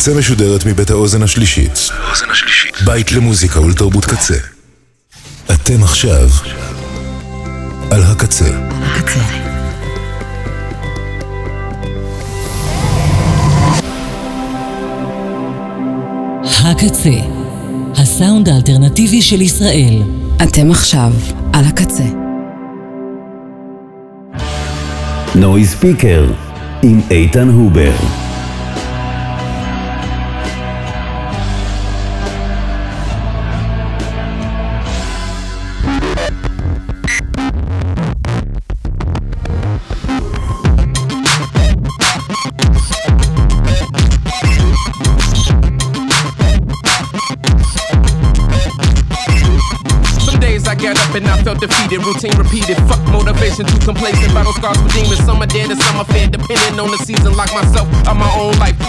הקצה משודרת מבית האוזן השלישית. בית למוזיקה ולתרבות קצה. אתם עכשיו על הקצה. הקצה. הקצה, הסאונד האלטרנטיבי של ישראל. אתם עכשיו על הקצה. נוי ספיקר עם איתן הובר on the season. Like myself, on my own life.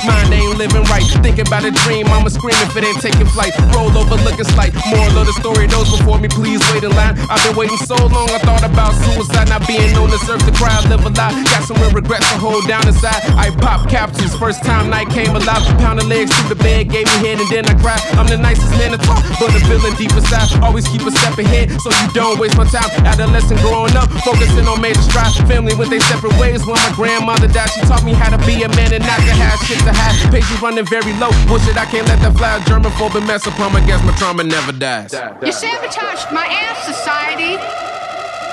Living right. Thinking about a dream, I'ma scream if it ain't taking flight. Roll over, looking slight. Moral of the story, those before me, please wait in line. I've been waiting so long, I thought about suicide. Not being known to serve the crowd, live a lie. Got some real regrets to hold down inside. I pop capsules, first time night came alive. Pounding legs through the bed, gave me head, and then I cried. I'm the nicest man to talk, but the feeling deep inside. Always keep a step ahead, so you don't waste my time. Adolescent growing up, focusing on major strides. Family went they separate ways when my grandmother died. She taught me how to be a man and not to have shit to hide. Pages running very low. Bullshit, I can't let that fly. Germaphobic mess upon my guess. My trauma never dies. You sabotaged my ass society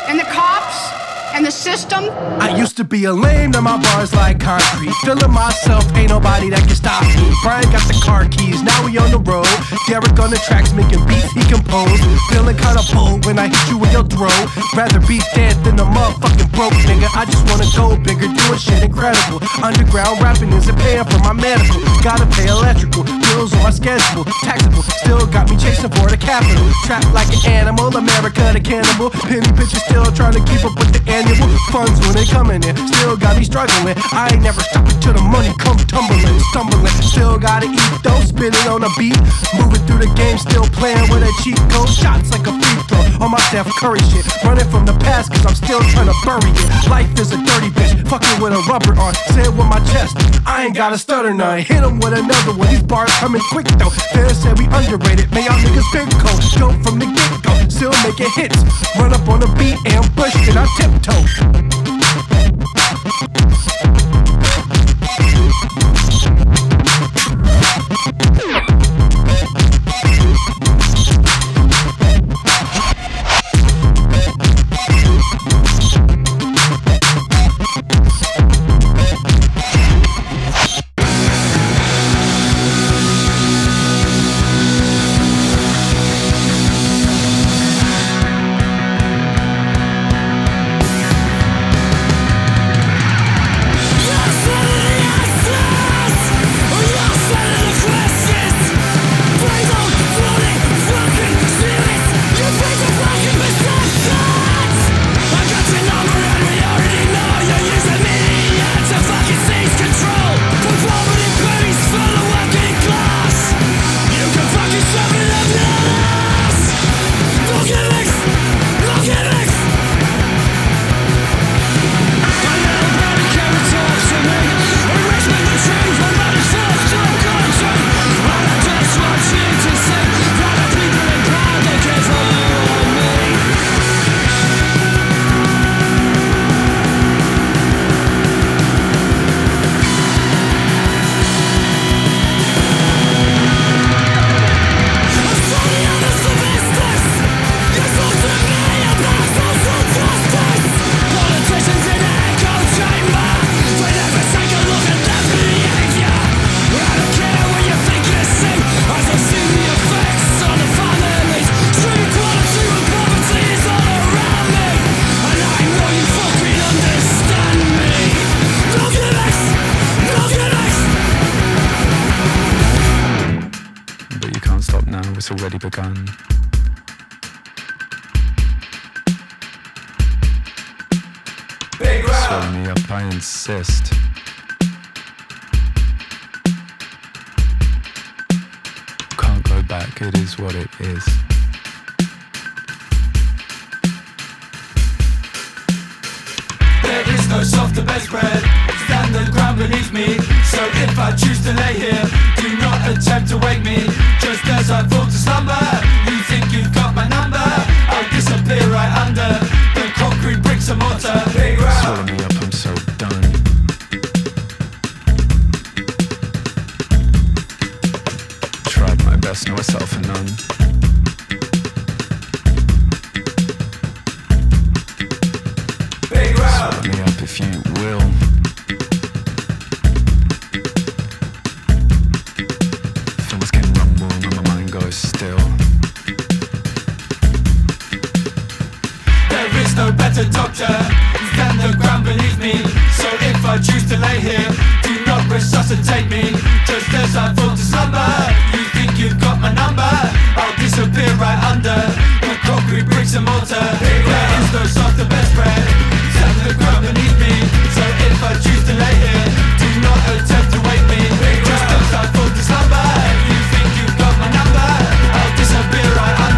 and the cops and the system. I used to be a lame, now my bars like concrete. Feeling myself, ain't nobody that can stop me. Brian got the car keys, now we on the road. Derek on the tracks, making beats he compose. Feeling kinda bold when I hit you with your throat. Rather be dead than a motherfucking broke nigga. I just wanna go bigger, doing shit incredible. Underground rapping isn't paying for my medical. Gotta pay electrical, bills on my schedule. Taxable, still got me chasing for the capital. Trapped like an animal, America the cannibal. Penny bitches still trying to keep up with the funds when they in. Still got me struggling. I ain't never stopping till the money come tumbling, stumbling. Still gotta eat though, spinning on a beat. Moving through the game, still playing with a cheat code. Shots like a free throw on my Steph Curry shit. Running from the past cause I'm still trying to bury it. Life is a dirty bitch, fucking with a rubber on. Say it with my chest, I ain't got a stutter none. Hit him with another one, these bars coming quick though. Fair said we underrated, man y'all niggas big cold. Go from the get go, still making hits. Run up on the beat, and ambush, and I tiptoe toe. No better doctor than the ground beneath me. So if I choose to lay here, do not resuscitate me. Just as I fall to slumber, you think you've got my number? I'll disappear right under the concrete bricks and mortar. There is no softer best friend than the ground beneath me. So if I choose to lay here, do not attempt to wake me. Just as I fall to slumber, you think you've got my number? I'll disappear right under